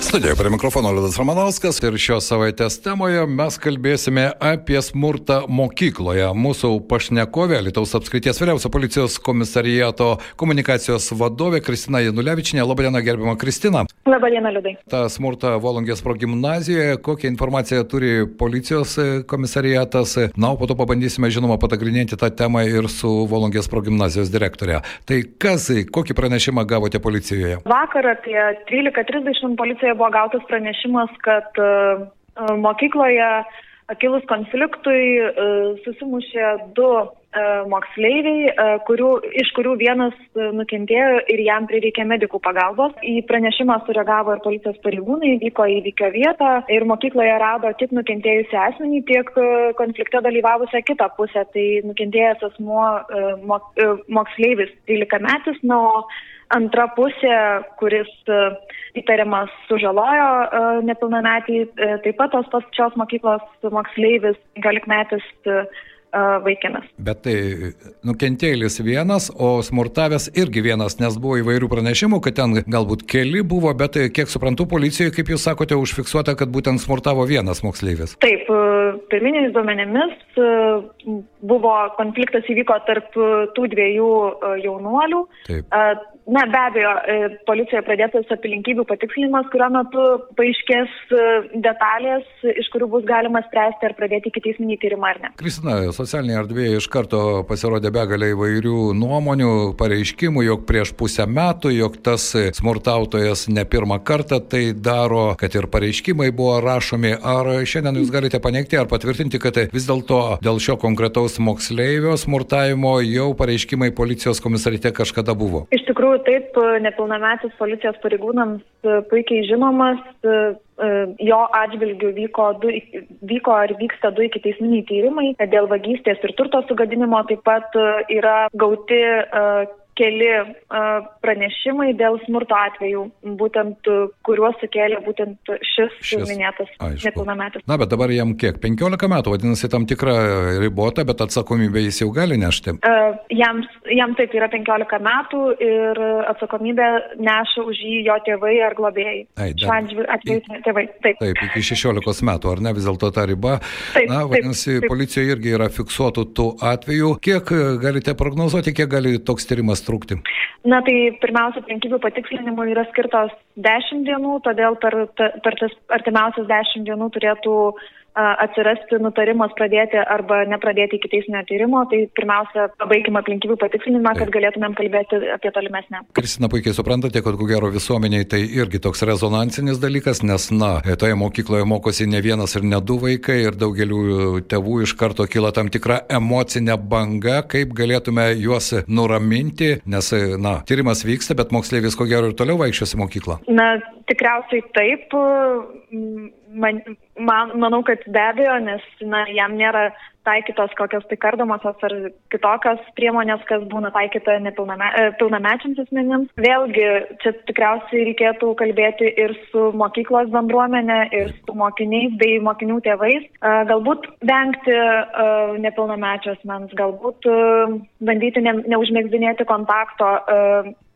Studijoje prie mikrofono Liudas Ramanauskas ir šios savaitės temoje mes kalbėsime apie smurtą mokykloje. Mūsų pašnekovė Lietuvos apskrities vyriausio policijos komisariato komunikacijos vadovė Kristina Janulevičinė. Labadiena, gerbima Kristina. Labadiena, Liudai. Ta smurta Volongės progymnazijoje, kokią informaciją turi policijos komisariatas. Na, o po to pabandysime, žinoma, patagrinėti tą temą ir su Volongės progymnazijos direktorė. Tai kas, kokį pranešimą gavote policijoje? Vakar apie 13.30 policijoje buvo gautas pranešimas, kad uh, mokykloje kilus konfliktui susimušė du moksleiviai, kurių, iš kurių vienas nukentėjo ir jam prireikė medikų pagalbos. Į pranešimą sureagavo ir policijos pareigūnai, vyko įvykio vietą ir mokykloje rado tiek nukentėjusią asmenį, tiek konflikte dalyvavusią kitą pusę. Tai nukentėjęs asmuo mok, moksleivis 13 metis, na, o antra pusė, kuris įtariamas sužalojo nepilnametį, taip pat tos pačios mokyklos moksleivis, galikmetis vaikinas. Bet tai nukentėlis vienas, o smurtavęs irgi vienas, nes buvo įvairių pranešimų, kad ten galbūt keli buvo, bet kiek suprantu, policijoje, kaip jūs sakote, užfiksuota, kad būtent smurtavo vienas moksleivis. Taip, pirminiais duomenimis buvo konfliktas įvyko tarp tų dviejų jaunuolių. Taip. Na, be abejo, policijoje pradėtas aplinkybių patikslinimas, kurio metu paaiškės detalės, iš kurių bus galima spręsti ar pradėti ikiteisminį tyrimą ar ne. Kristina, socialinėje erdvėje iš karto pasirodė begalė įvairių nuomonių, pareiškimų, jog prieš pusę metų, jog tas smurtautojas ne pirmą kartą tai daro, kad ir pareiškimai buvo rašomi. Ar šiandien jūs galite paneigti ar patvirtinti, kad vis dėlto dėl šio konkretaus moksleivio smurtavimo jau pareiškimai policijos komisarite kažkada buvo? Iš tikrųjų, taip, nepilnametis policijos pareigūnams puikiai žinomas, jo atžvilgių vyko, du, vyko ar vyksta du ikiteisminiai tyrimai dėl vagystės ir turto sugadinimo, taip pat yra gauti keli pranešimai dėl smurto atvejų, būtent kuriuos sukėlė būtent šis, šis minėtas nepilnametis. Na, bet dabar jam kiek? 15 metų, vadinasi, tam tikra ribota, bet atsakomybę jis jau gali nešti. Jam, jam taip yra 15 metų ir atsakomybę neša už jį jo tėvai ar globėjai. Ai, Šiuo atveju tėvai. Taip. taip, iki 16 metų, ar ne vis dėlto ta riba? Taip, Na, vadinasi, taip, taip. policijoje irgi yra fiksuotų tų atvejų. Kiek galite prognozuoti, kiek gali toks tyrimas trukti? Na tai pirmiausia, aplinkybių patikslinimui yra skirtos 10 dienų, todėl per, per tas artimiausias 10 dienų turėtų atsirasti nutarimas pradėti arba nepradėti iki teisinio tyrimo, tai pirmiausia, pabaigime aplinkybių patikslinimą, kad galėtumėm kalbėti apie tolimesnę. Kristina, puikiai suprantate, kad ko gero visuomeniai tai irgi toks rezonansinis dalykas, nes, na, toje mokykloje mokosi ne vienas ir ne du vaikai ir daugeliu tėvų iš karto kyla tam tikra emocinė banga, kaip galėtume juos nuraminti, nes, na, tyrimas vyksta, bet moksleivis ko gero ir toliau vaikščios į mokyklą. Na, tikriausiai taip. Man, man, manau, kad be abejo, nes na, jam nėra taikytos kokios tai kardomosios ar kitokios priemonės, kas būna taikyta nepilnamečiams asmenims. Vėlgi, čia tikriausiai reikėtų kalbėti ir su mokyklos bendruomenė, ir su mokiniais bei mokinių tėvais. Galbūt vengti nepilnamečio asmens, galbūt bandyti ne, neužmėgdinėti kontakto.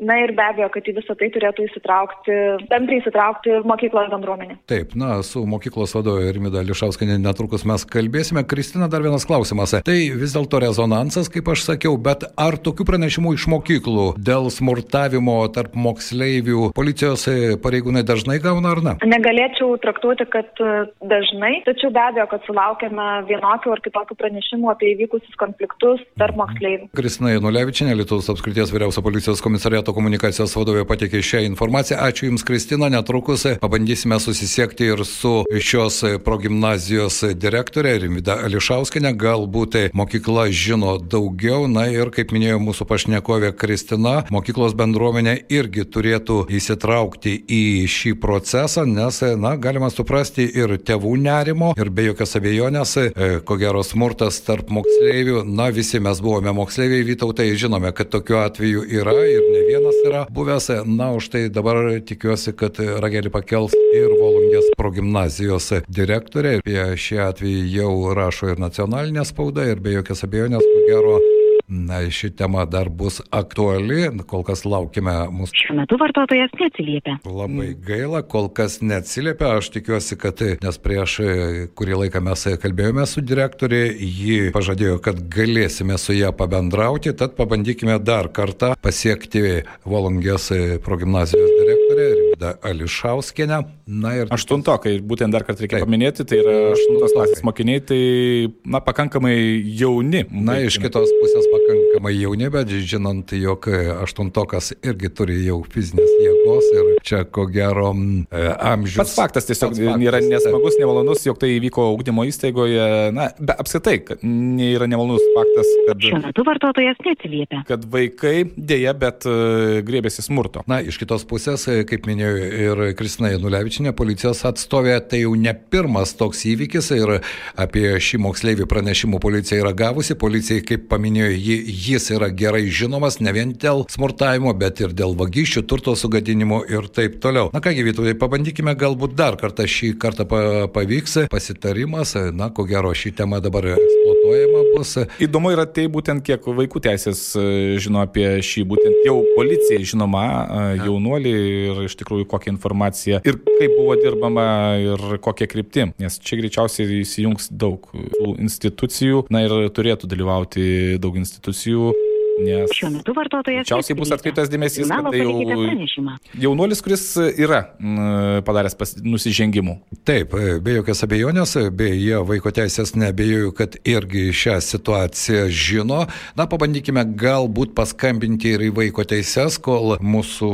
Na ir be abejo, kad į visą tai turėtų įsitraukti, bendrai įsitraukti mokyklos bendruomenė. Taip, na, su mokyklos vadovė Rimida Lišauskinė netrukus mes kalbėsime. Kristina, dar vienas klausimas. Tai vis dėlto rezonansas, kaip aš sakiau, bet ar tokių pranešimų iš mokyklų dėl smurtavimo tarp moksleivių policijos pareigūnai dažnai gauna ar ne? Negalėčiau traktuoti, kad dažnai, tačiau be abejo, kad sulaukėme vienokių ar kitokių pranešimų apie įvykusius konfliktus tarp moksleivių. Kristina Janulevičinė, Lietuvos apskrities vyriausio policijos komisariato komunikacijos vadovė patikė šią informaciją. Ačiū Jums, Kristina. Netrukus pabandysime susisiekti ir su šios progymnazijos direktorė Rimida Ališauskinė. Galbūt mokykla žino daugiau. Na ir, kaip minėjo mūsų pašnekovė Kristina, mokyklos bendruomenė irgi turėtų įsitraukti į šį procesą, nes, na, galima suprasti ir tėvų nerimo, ir be jokios abejonės, ko gero smurtas tarp moksleivių. Na, visi mes buvome moksleiviai, Vytautai, žinome, kad tokiu atveju yra ir ne vienas yra buvęs. Na, už tai dabar tikiuosi, kad ragelį pakels ir Volungės progymnazijos direktorė. Apie šį atvejį jau rašo ir nacionalinė spauda ir be jokios abejonės, ko gero, na, ši tema dar bus aktuali, kol kas laukime mūsų. Šiuo metu vartotojas neatsiliepia. Labai gaila, kol kas neatsiliepia, aš tikiuosi, kad nes prieš kurį laiką mes kalbėjome su direktorė, ji pažadėjo, kad galėsime su ją pabendrauti, tad pabandykime dar kartą pasiekti Volongės progymnazijos direktorę Rimdą Ališauskinę. Na ir aštuntokai, būtent dar kartą reikia Taip. paminėti, tai yra aštuntos klasės mokiniai, tai na, pakankamai jauni. Na, iš kitos pusės pakankamai jauni, bet žinant, jog aštuntokas irgi turi jau fizinės jėgos ir čia ko gero e, amžius. Pats faktas tiesiog faktas, yra nesmagus, nemalonus, jog tai įvyko ugdymo įstaigoje, na, be apskritai, yra nemalonus faktas, kad... Šiuo metu vartotojas neatsiliepia. Kad vaikai dėja, bet uh, grėbėsi smurto. Na, iš kitos pusės, kaip minėjo ir Kristina Janulevičius, Stankevičinė, policijos atstovė, tai jau ne pirmas toks įvykis ir apie šį moksleivį pranešimų policija yra gavusi. Policijai, kaip paminėjo, jis yra gerai žinomas ne vien dėl smurtavimo, bet ir dėl vagysčių, turto sugadinimo ir taip toliau. Na kągi, Vytuvai, pabandykime galbūt dar kartą šį kartą pavyks pasitarimas, na ko gero šį temą dabar eksploatuojama bus. Įdomu yra tai būtent kiek vaikų teisės e, žino apie šį, būtent jau policija žinoma, e, jaunuolį ir iš tikrųjų kokią informaciją ir kaip buvo dirbama ir kokia kryptim, nes čia greičiausiai įsijungs daug institucijų, na ir turėtų dalyvauti daug institucijų institucijų Nes šiuo metu vartotojas. Greičiausiai bus atkreiptas dėmesys, kad tai jau jaunuolis, kuris yra m, padaręs pas, nusižengimų. Taip, be jokios abejonės, beje, vaiko teisės nebejoju, kad irgi šią situaciją žino. Na, pabandykime galbūt paskambinti ir į vaiko teisės, kol mūsų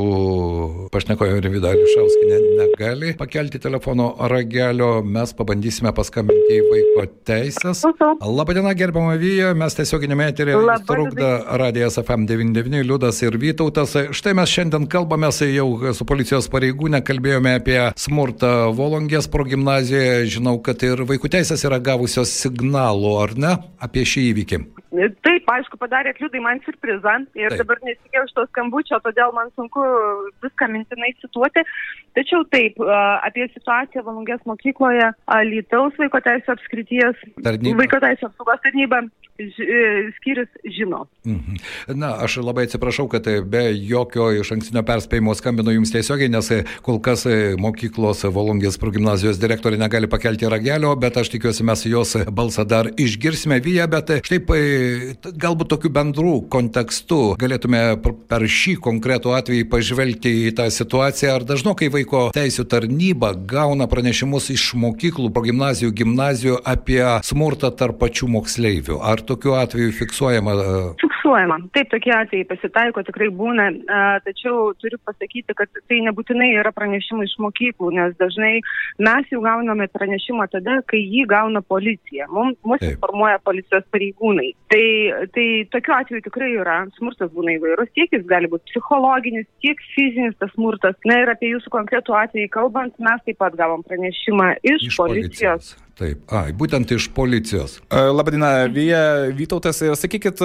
pašnekojo Rimvida Lišauskinė negali pakelti telefono ragelio. Mes pabandysime paskambinti į vaiko teisės. Labadiena, gerbama Vyja, mes tiesioginėme eterėje radio radijas FM99, Liudas ir Vytautas. Štai mes šiandien kalbame jau su policijos pareigūne, kalbėjome apie smurtą Volongės progymnazijoje. Žinau, kad ir vaikų teisės yra gavusios signalų, ar ne, apie šį įvykį. Taip, aišku, padarė kliūdai man surprizą ir taip. dabar nesikėjau iš to skambučio, todėl man sunku viską mintinai cituoti. Tačiau taip, apie situaciją Valungės mokykloje Lytaus vaiko teisų apskrities, tarnyba. vaiko teisų apsaugos tarnyba e, skyrius žino. Mhm. Na, aš labai atsiprašau, kad be jokio iš ankstinio perspėjimo skambinu jums tiesiogiai, nes kol kas mokyklos Valungės progymnazijos direktorė negali pakelti ragelio, bet aš tikiuosi mes jos balsą dar išgirsime vyje, bet štai galbūt tokiu bendru kontekstu galėtume per šį konkretų atvejį pažvelgti į tą situaciją, ar dažnokai vaiko teisų tarnyba gauna pranešimus iš mokyklų, progymnazijų, gimnazijų apie smurtą tarp pačių moksleivių. Ar tokiu atveju fiksuojama? Fiksuojama. Taip, tokie atvejai pasitaiko, tikrai būna, tačiau turiu pasakyti, kad tai nebūtinai yra pranešimai iš mokyklų, nes dažnai mes jau gauname pranešimą tada, kai jį gauna policija. Mums, mus informuoja policijos pareigūnai. Tai, tai tokiu atveju tikrai yra, smurtas būna įvairus, tiek jis gali būti psichologinis, tiek fizinis tas smurtas. Na ir apie jūsų konkretų atvejį kalbant, mes taip pat gavom pranešimą iš, iš policijos. policijos. Taip, ai, būtent iš policijos. Labadiena, Vija Vytautas, sakykit,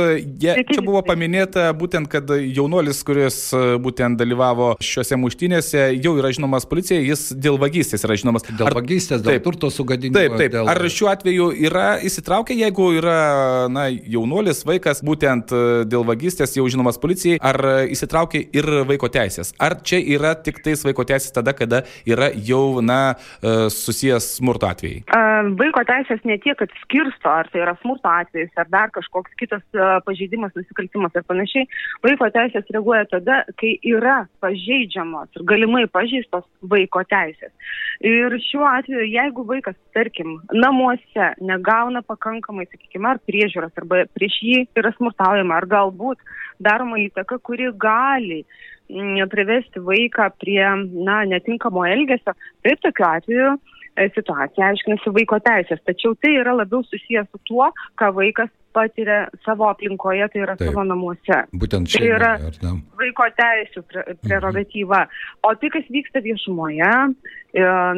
je, čia buvo paminėta būtent, kad jaunuolis, kuris būtent dalyvavo šiuose muštynėse, jau yra žinomas policijai, jis dėl vagystės yra žinomas. Dėl Ar, vagystės, dėl taip, turto sugadinimo. Taip, taip. Dėl... Ar šiuo atveju yra įsitraukę, jeigu yra na, jaunuolis, vaikas, būtent dėl vagystės jau žinomas policijai, ar įsitraukia ir vaiko teisės? Ar čia yra tik tais vaiko teisės tada, kada yra jau, na, susijęs smurto atvejai? Um vaiko teisės ne tiek, kad skirsto, ar tai yra smurto atvejis, ar dar kažkoks kitas pažeidimas, nusikaltimas ir panašiai. Vaiko teisės reaguoja tada, kai yra pažeidžiamos ir galimai pažeistos vaiko teisės. Ir šiuo atveju, jeigu vaikas, tarkim, namuose negauna pakankamai, sakykime, ar priežiūros, arba prieš jį yra smurtaujama, ar galbūt daroma įtaka, kuri gali privesti vaiką prie, na, netinkamo elgesio, tai tokiu atveju E, situacija aiškinasi vaiko teisės, tačiau tai yra labiau susijęs su tuo, ką vaikas patiria savo aplinkoje, tai yra Taip. savo namuose. Būtent čia. Tai yra vaiko teisų prerogatyva. Mhm. O tai, kas vyksta viešumoje, e,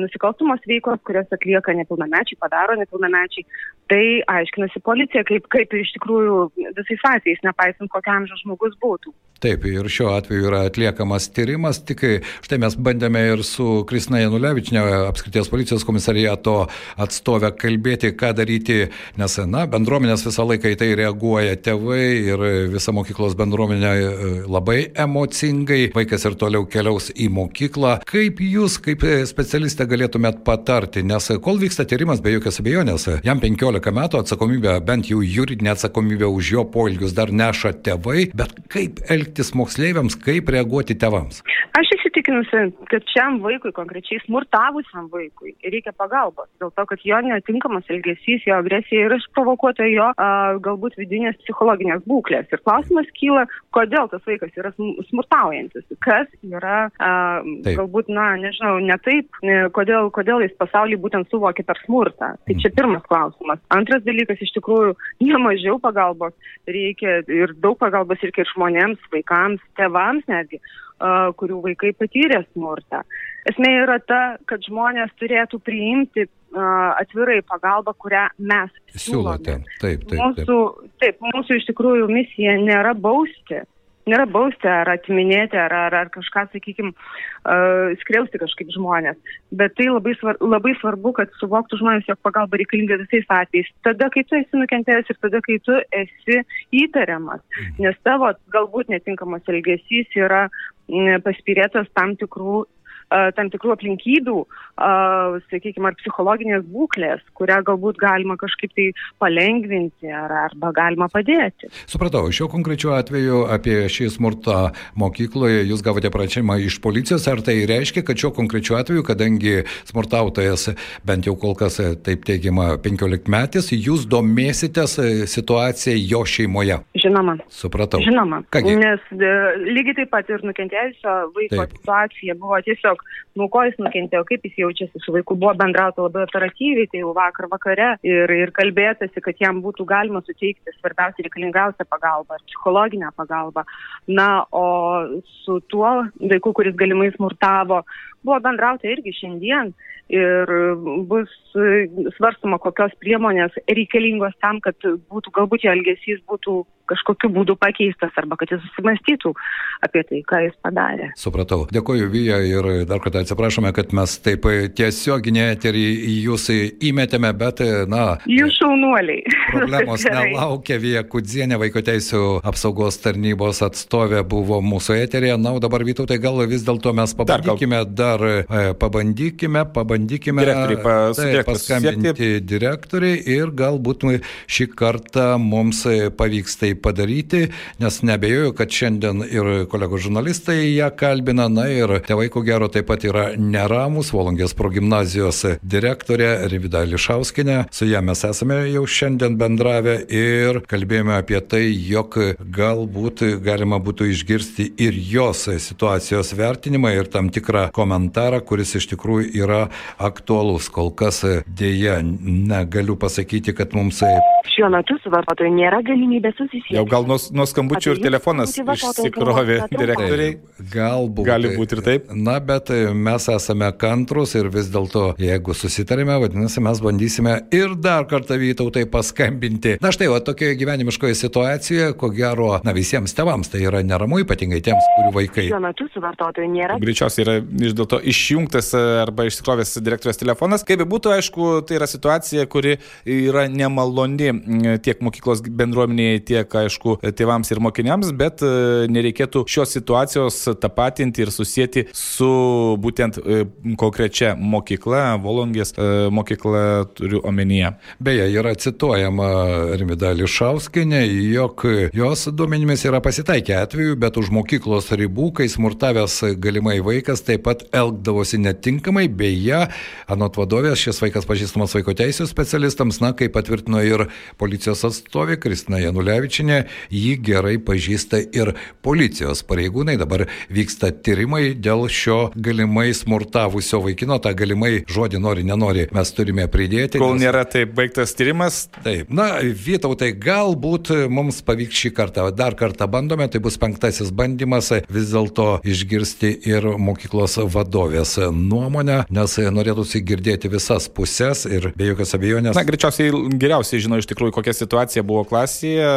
nusikalstamos veikos, kurias atlieka nepilnamečiai, padaro nepilnamečiai, tai aiškinasi policija, kaip, kaip iš tikrųjų visais atvejais, nepaisant kokiam amžiaus žmogus būtų. Taip, ir šiuo atveju yra atliekamas tyrimas, tik štai mes bandėme ir su Kristina Janulevičinė, apskrities policijos komisariato atstovę, kalbėti, ką daryti, nes, na, bendruomenės visą laiką į tai reaguoja tėvai ir visa mokyklos bendruomenė e, labai emocingai, vaikas ir toliau keliaus į mokyklą. Kaip jūs, kaip specialistė, galėtumėt patarti, nes kol vyksta tyrimas, be jokios abejonės, jam 15 metų atsakomybę, bent jau juridinę atsakomybę už jo poelgius dar neša tėvai, bet kaip elgtis elgtis moksleiviams, kaip reaguoti tėvams? Aš įsitikinusi, kad šiam vaikui, konkrečiai smurtavusiam vaikui, reikia pagalbos. Dėl to, kad jo netinkamas elgesys, jo agresija yra išprovokuota jo a, galbūt vidinės psichologinės būklės. Ir klausimas kyla, kodėl tas vaikas yra smurtaujantis. Kas yra a, taip. galbūt, na, nežinau, ne taip, kodėl, kodėl jis pasaulį būtent suvokia per smurtą. Tai čia mhm. pirmas klausimas. Antras dalykas, iš tikrųjų, nemažiau pagalbos reikia ir daug pagalbos reikia ir žmonėms, vaikams, tevams netgi, uh, kurių vaikai patyrė smurtą. Esmė yra ta, kad žmonės turėtų priimti uh, atvirai pagalbą, kurią mes siūlote. Taip, taip, taip. Mūsų, taip, mūsų iš tikrųjų misija nėra bausti, nėra bausti ar atiminėti, ar, ar, ar kažką, sakykime, uh, skriausti kažkaip žmonės. Bet tai labai, svar, labai svarbu, kad suvoktų žmonės, jog pagalba reikalinga visais atvejais. Tada, kai tu esi nukentėjęs ir tada, kai tu esi įtariamas. Mhm. Nes tavo galbūt netinkamas elgesys yra paspirėtas tam tikrų tam tikrų aplinkybių, sakykime, ar psichologinės būklės, kurią galbūt galima kažkaip tai palengvinti ar, arba galima padėti. Supratau, šiuo konkrečiu atveju apie šį smurtą mokykloje jūs gavote prašymą iš policijos, ar tai reiškia, kad šiuo konkrečiu atveju, kadangi smurtautojas bent jau kol kas taip teigiama 15 metais, jūs domėsitės situaciją jo šeimoje? Žinoma. Supratau. Žinoma. Kągi? Nes e, lygiai taip pat ir nukentėjusio vaiko taip. situacija buvo tiesiog tiesiog, nu, ko jis nukentėjo, kaip jis jaučiasi su vaiku, buvo bendrauta labai operatyviai, tai jau vakar vakare ir, ir kalbėtasi, kad jam būtų galima suteikti svarbiausia reikalingiausia pagalba, psichologinę pagalbą. Na, o su tuo vaiku, kuris galimai smurtavo, buvo bendrauta irgi šiandien ir bus svarstama, kokios priemonės reikalingos tam, kad būtų galbūt jo elgesys būtų kažkokiu būdu pakeistas arba kad jis susimastytų apie tai, ką jis padarė. Supratau. Dėkoju, Vyja, ir dar kartą atsiprašome, kad mes taip tiesioginį eterį jūs įmetėme, bet, na. Jūs šaunuoliai. Problemos nelaukia. Vyja Kudzienė, vaiko teisų apsaugos tarnybos atstovė, buvo mūsų eterėje. Na, o dabar, Vytautai, gal vis dėlto mes pabandykime dar, dar e, pabandykime, pabandykime tai, paskambinti direktoriai ir galbūt šį kartą mums pavyks tai padaryti, nes nebejoju, kad šiandien ir kolegų žurnalistai ją kalbina, na ir tėvai ko gero taip pat yra neramus, Volongės progymnazijos direktorė Rivida Lišauskinė, su ją mes esame jau šiandien bendravę ir kalbėjome apie tai, jog galbūt galima būtų išgirsti ir jos situacijos vertinimą ir tam tikrą komentarą, kuris iš tikrųjų yra aktualus. Kol kas dėja negaliu pasakyti, kad mums šiuo metu su vartotoju nėra galimybės susisiekti. Jau gal nuo, nuo skambučių ir telefonas išsikrovė direktoriai. Galbūt. Gali būti ir taip. Na, bet mes esame kantrus ir vis dėlto, jeigu susitarime, vadinasi, mes bandysime ir dar kartą vytautai paskambinti. Na štai, o tokioje gyvenimiškoje situacijoje, ko gero, na visiems tevams tai yra neramu, ypatingai tiems, kurių vaikai. Šiuo metu su vartotoju nėra. Greičiausiai yra iš dėl to išjungtas arba išsikrovęs direktorius telefonas. Kaip būtų, aišku, tai yra situacija, kuri yra nemaloni tiek mokyklos bendruomenėje, tiek, aišku, tėvams ir mokiniams, bet e, nereikėtų šios situacijos tapatinti ir susijęti su būtent e, konkrečia mokykla, Volongės e, mokykla turiu omenyje. Beje, yra cituojama Rimida Lišauskinė, jog jos duomenimis yra pasitaikę atveju, bet už mokyklos ribų, kai smurtavęs galimai vaikas taip pat elgdavosi netinkamai, beje, anot vadovės šis vaikas pažįstamas vaiko teisės specialistams, na, kaip patvirtino ir policijos atstovė Kristina Janulevičinė, jį gerai pažįsta ir policijos pareigūnai. Dabar vyksta tyrimai dėl šio galimai smurtavusio vaikino, tą galimai žodį nori, nenori, mes turime pridėti. Kol nes... nėra taip baigtas tyrimas. Taip, na, Vytautai, galbūt mums pavyks šį kartą, dar kartą bandome, tai bus penktasis bandymas vis dėlto išgirsti ir mokyklos vadovės nuomonę, nes norėtųsi girdėti visas pusės ir be jokios abejonės. Na, greičiausiai geriausiai žino iš tikrųjų, kokia situacija buvo klasėje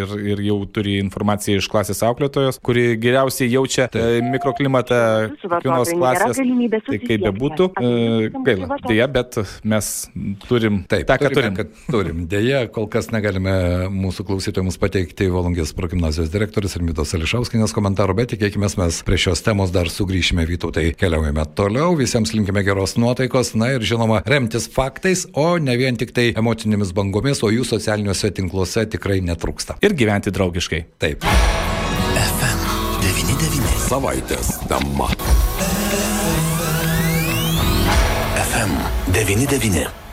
ir, ir jau turi informaciją iš klasės auklėtojos, kuri geriausiai jaučia tai. mikroklimatą kiekvienos klasės. Tai kaip bebūtų, e, gaila, dėja, bet mes turim Taip, tą, ką turim. Kad turim. Dėja, kol kas negalime mūsų klausytojams pateikti Volungės progymnazijos direktorius ir Mitos Ališauskinės komentarų, bet tikėkime, mes prie šios temos dar sugrįšime Vytautai. Keliaujame toliau, visiems linkime geros nuotaikos, na ir žinoma, remtis faktais, o ne vien tik tai emocinėmis bangomis, o jų socialiniuose tinkluose tikrai netrūksta. Ir gyventi draugiškai. Taip. FM99. Savaitės tema. FM99.